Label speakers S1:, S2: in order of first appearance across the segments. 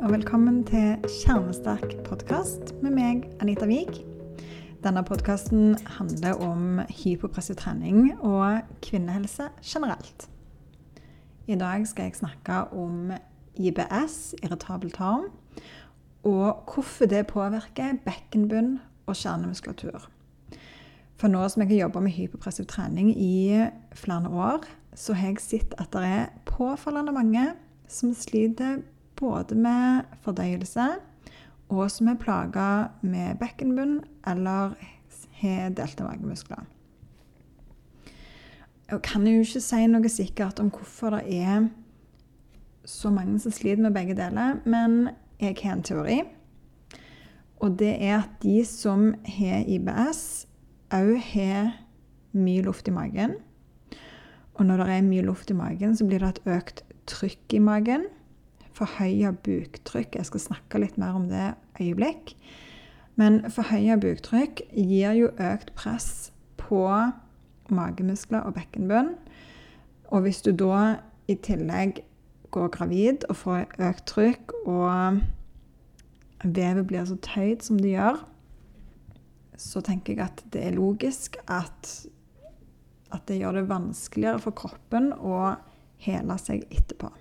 S1: og velkommen til Kjernesterk podkast med meg, Anita Wiik. Denne podkasten handler om hypopressiv trening og kvinnehelse generelt. I dag skal jeg snakke om IBS, irritabel tarm, og hvorfor det påvirker bekkenbunn og kjernemuskulatur. For nå som jeg har jobba med hypopressiv trening i flere år, så har jeg sett at det er påfallende mange som sliter både med fordøyelse og som er plaga med bekkenbunn eller har delte magemuskler. Jeg kan jo ikke si noe sikkert om hvorfor det er så mange som sliter med begge deler, men jeg har en teori. Og det er at de som har IBS, òg har mye luft i magen. Og når det er mye luft i magen, så blir det et økt trykk i magen forhøya buktrykk. Jeg skal snakke litt mer om det øyeblikk. Men forhøya buktrykk gir jo økt press på magemuskler og bekkenbunn. Og hvis du da i tillegg går gravid og får økt trykk, og vevet blir så tøyd som det gjør, så tenker jeg at det er logisk at, at det gjør det vanskeligere for kroppen å hele seg etterpå.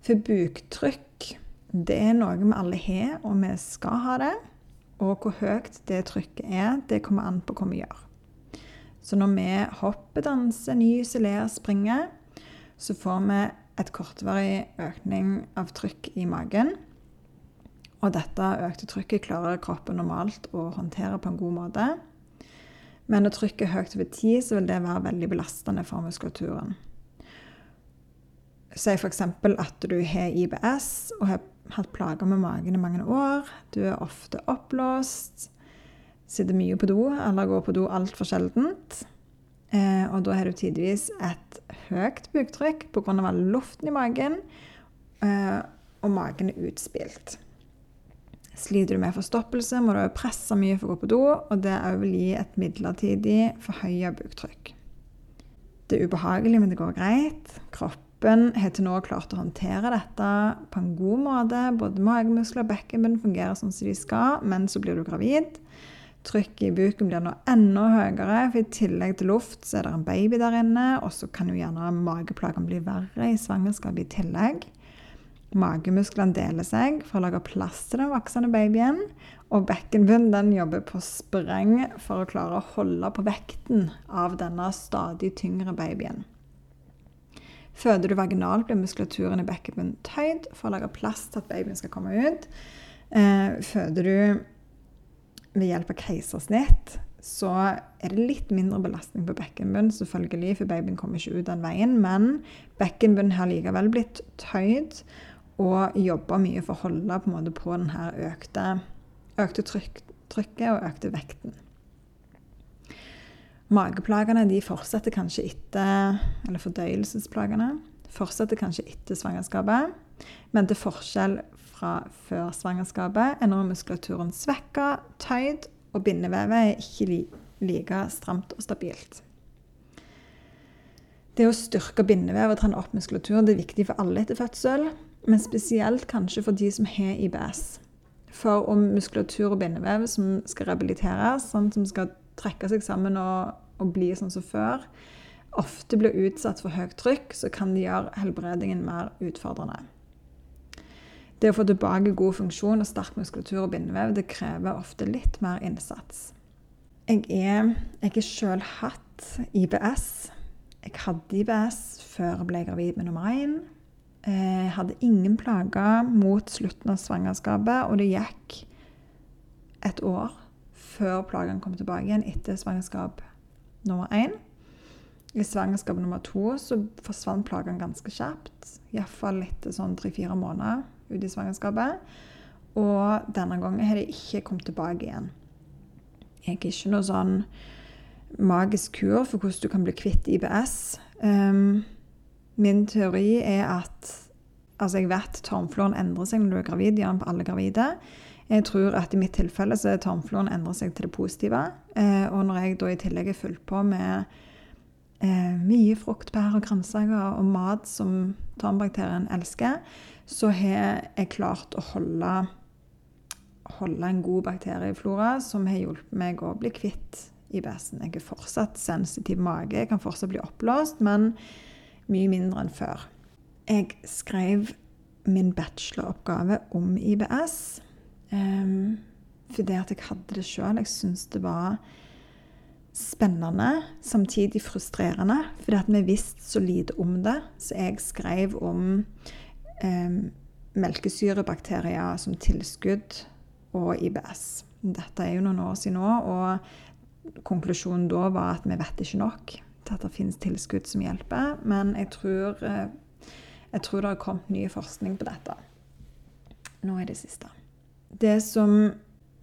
S1: For buktrykk, det er noe vi alle har, og vi skal ha det. Og hvor høyt det trykket er, det kommer an på hva vi gjør. Så når vi hopper, danser, nyser, ler, springer, så får vi et kortvarig økning av trykk i magen. Og dette økte trykket klarer kroppen normalt å håndtere på en god måte. Men når trykket er høyt over tid, så vil det være veldig belastende for muskulaturen. Si f.eks. at du har IBS og har hatt plager med magen i mange år. Du er ofte oppblåst, sitter mye på do eller går på do altfor sjeldent. Eh, og da har du tidvis et høyt buktrykk pga. all luften i magen, eh, og magen er utspilt. Sliter du med forstoppelse, må du presse mye for å gå på do, og det vil gi et midlertidig forhøya buktrykk. Det er ubehagelig, men det går greit. Kropp Kroppen har til nå klart å håndtere dette på en god måte. Både magemuskler og bekkenbunn fungerer sånn som de skal, men så blir du gravid. Trykket i buken blir nå enda høyere, for i tillegg til luft så er det en baby der inne. Og så kan jo gjerne mageplagene bli verre i svangerskapet i tillegg. Magemusklene deler seg for å lage plass til den voksende babyen. Og bekkenbunnen jobber på spreng for å klare å holde på vekten av denne stadig tyngre babyen. Føder du vaginalt, blir muskulaturen i bekkenbunnen tøyd for å lage plass til at babyen skal komme ut. Eh, føder du ved hjelp av keisersnitt, så er det litt mindre belastning på bekkenbunnen, selvfølgelig, for babyen kommer ikke ut den veien. Men bekkenbunnen har likevel blitt tøyd og jobber mye for å holde på, på denne økte, økte trykk, trykket og økte vekten. Mageplagene de fortsetter kanskje etter Eller fordøyelsesplagene fortsetter kanskje etter svangerskapet. Men til forskjell fra før svangerskapet er nå muskulaturen svekka, tøyd, og bindevevet er ikke like stramt og stabilt. Det å styrke bindevev og trene opp muskulatur det er viktig for alle etter fødsel, men spesielt kanskje for de som har IBS. For om muskulatur og bindevev som skal rehabiliteres, sånn som skal trekke seg sammen og, og bli sånn som før, ofte blir utsatt for høyt trykk, så kan det gjøre helbredingen mer utfordrende. Det å få tilbake god funksjon og sterk muskulatur og bindevev det krever ofte litt mer innsats. Jeg er, jeg har sjøl hatt IBS. Jeg hadde IBS før jeg ble gravid med nummer én. Jeg hadde ingen plager mot slutten av svangerskapet, og det gikk et år før plagene kom tilbake igjen etter svangerskap nummer én. I svangerskap nummer to så forsvant plagene ganske kjapt. Iallfall etter sånn tre-fire måneder ute i svangerskapet. Og denne gangen har de ikke kommet tilbake igjen. Jeg er ikke noe sånn magisk kur for hvordan du kan bli kvitt IBS. Um, min teori er at Altså, jeg vet tarmfloren endrer seg når du er gravid, på alle gravide. Jeg tror at i mitt tilfelle så tarmfloren endrer seg til det positive. Eh, og når jeg da i tillegg er fulgt på med eh, mye frukt, bær og grønnsaker og mat som tarmbakterien elsker, så har jeg klart å holde, holde en god bakterieflora som har hjulpet meg å bli kvitt IBS-en. Jeg er fortsatt sensitiv mage, jeg kan fortsatt bli oppblåst, men mye mindre enn før. Jeg skrev min bacheloroppgave om IBS um, fordi at jeg hadde det sjøl. Jeg syntes det var spennende, samtidig frustrerende, fordi at vi visste så lite om det. Så jeg skrev om um, melkesyrebakterier som tilskudd og IBS. Dette er jo noen år siden nå, og konklusjonen da var at vi vet ikke nok til at det finnes tilskudd som hjelper. Men jeg tror, eh, jeg tror det har kommet ny forskning på dette nå i det siste. Det som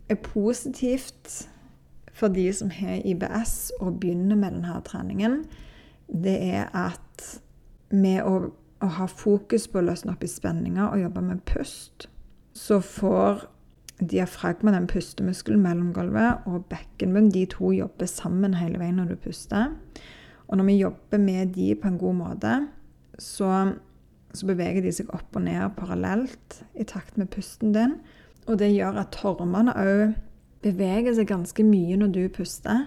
S1: er positivt for de som har IBS og begynner med denne treningen, det er at med å, å ha fokus på å løsne opp i spenninger og jobbe med pust, så får diafragma, den pustemuskelen mellom gulvet, og bekkenbunnen, de to jobber sammen hele veien når du puster. Og når vi jobber med de på en god måte, så, så beveger de seg opp og ned parallelt i takt med pusten din. Og det gjør at tarmene òg beveger seg ganske mye når du puster,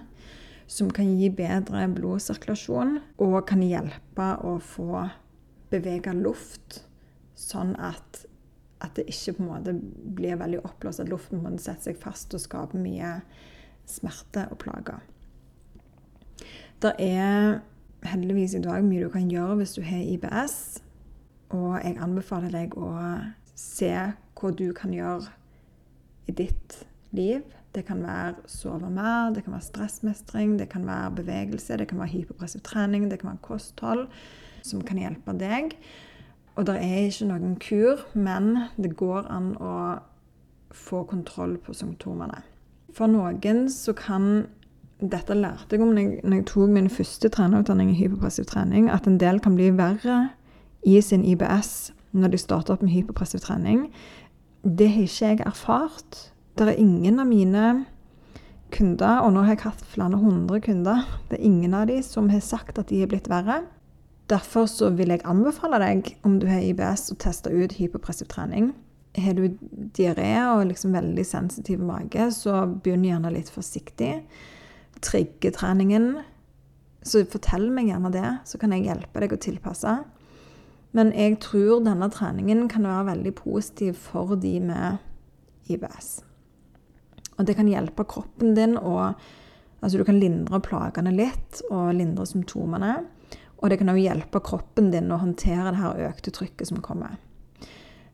S1: som kan gi bedre blodsirkulasjon og kan hjelpe å få bevege luft, sånn at, at det ikke på en måte blir veldig oppblåst, at luften må sette seg fast og skape mye smerte og plager. Det er heldigvis i dag mye du kan gjøre hvis du har IBS, og jeg anbefaler deg å se hva du kan gjøre i ditt liv det kan være sove mer, det kan være stressmestring, det kan være bevegelse, det kan være hypopressiv trening, det kan være kosthold som kan hjelpe deg. Og det er ikke noen kur, men det går an å få kontroll på symptomene. For noen så kan Dette lærte jeg om når jeg, tok min første trenerutdanning i hypopressiv trening, at en del kan bli verre i sin IBS når de starter opp med hypopressiv trening. Det har ikke jeg erfart. Det er ingen av mine kunder, og nå har jeg hatt flere hundre kunder, det er ingen av de som har sagt at de er blitt verre. Derfor så vil jeg anbefale deg, om du har IBS, å teste ut hypopressiv trening. Har du diaré og liksom veldig sensitiv mage, så begynn gjerne litt forsiktig. Triggetreningen. Så fortell meg gjerne det, så kan jeg hjelpe deg å tilpasse. Men jeg tror denne treningen kan være veldig positiv for de med IBS. Og det kan hjelpe kroppen din å Altså du kan lindre plagene litt og lindre symptomene. Og det kan også hjelpe kroppen din å håndtere det her økte trykket som kommer.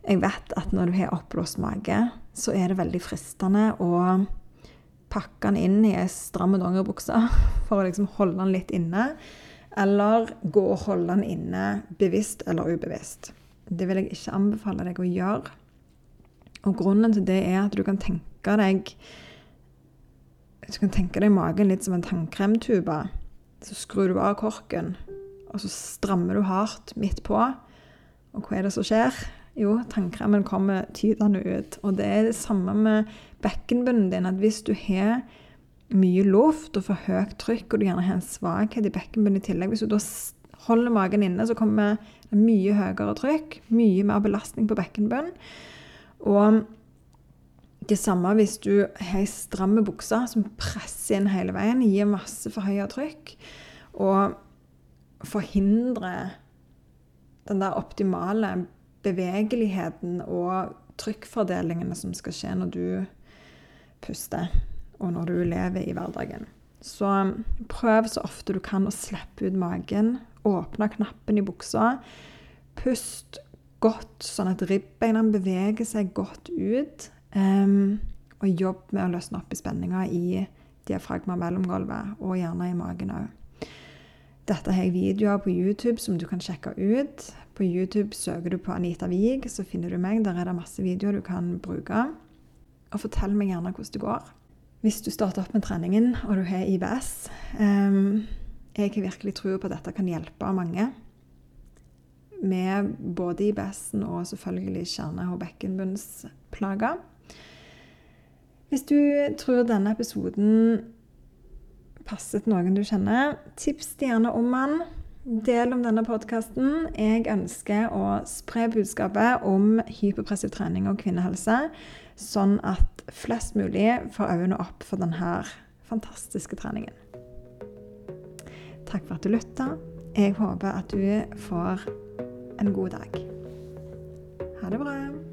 S1: Jeg vet at når du har oppblåst mage, så er det veldig fristende å pakke den inn i ei stram dongeribukse for å liksom holde den litt inne. Eller gå og holde den inne bevisst eller ubevisst. Det vil jeg ikke anbefale deg å gjøre. Og grunnen til det er at du kan tenke deg Du kan tenke deg magen litt som en tannkremtube. Så skrur du av korken, og så strammer du hardt midt på. Og hva er det som skjer? Jo, tannkremen kommer tydende ut. Og det er det samme med bekkenbunnen din. At hvis du har mye luft og for høyt trykk, og du gjerne har en svakhet i bekkenbunnen i tillegg Hvis du da holder magen inne, så kommer det mye høyere trykk, mye mer belastning på bekkenbunnen. Og det samme hvis du har ei stram bukse som presser inn hele veien, gir masse forhøya trykk, og forhindrer den der optimale bevegeligheten og trykkfordelingene som skal skje når du puster, og når du lever i hverdagen. Så prøv så ofte du kan å slippe ut magen. Åpne knappen i buksa. Pust godt, sånn at ribbeina beveger seg godt ut. Um, og jobb med å løsne opp i spenninga i diafragma mellomgulvet, og gjerne i magen òg. Dette har jeg videoer på YouTube som du kan sjekke ut. På YouTube søker du på Anita Wiig, så finner du meg. Der er det masse videoer du kan bruke. Og fortell meg gjerne hvordan det går. Hvis du starter opp med treningen og du har IBS um, Jeg har virkelig tro på at dette kan hjelpe mange. Med både IBS-en og selvfølgelig kjerne- og bekkenbunnsplager. Hvis du tror denne episoden passet noen du kjenner, tips gjerne om den. Del om denne podkasten. Jeg ønsker å spre budskapet om hyperpressiv trening og kvinnehelse, sånn at flest mulig får øynene opp for denne fantastiske treningen. Takk for at du lytta. Jeg håper at du får en god dag. Ha det bra.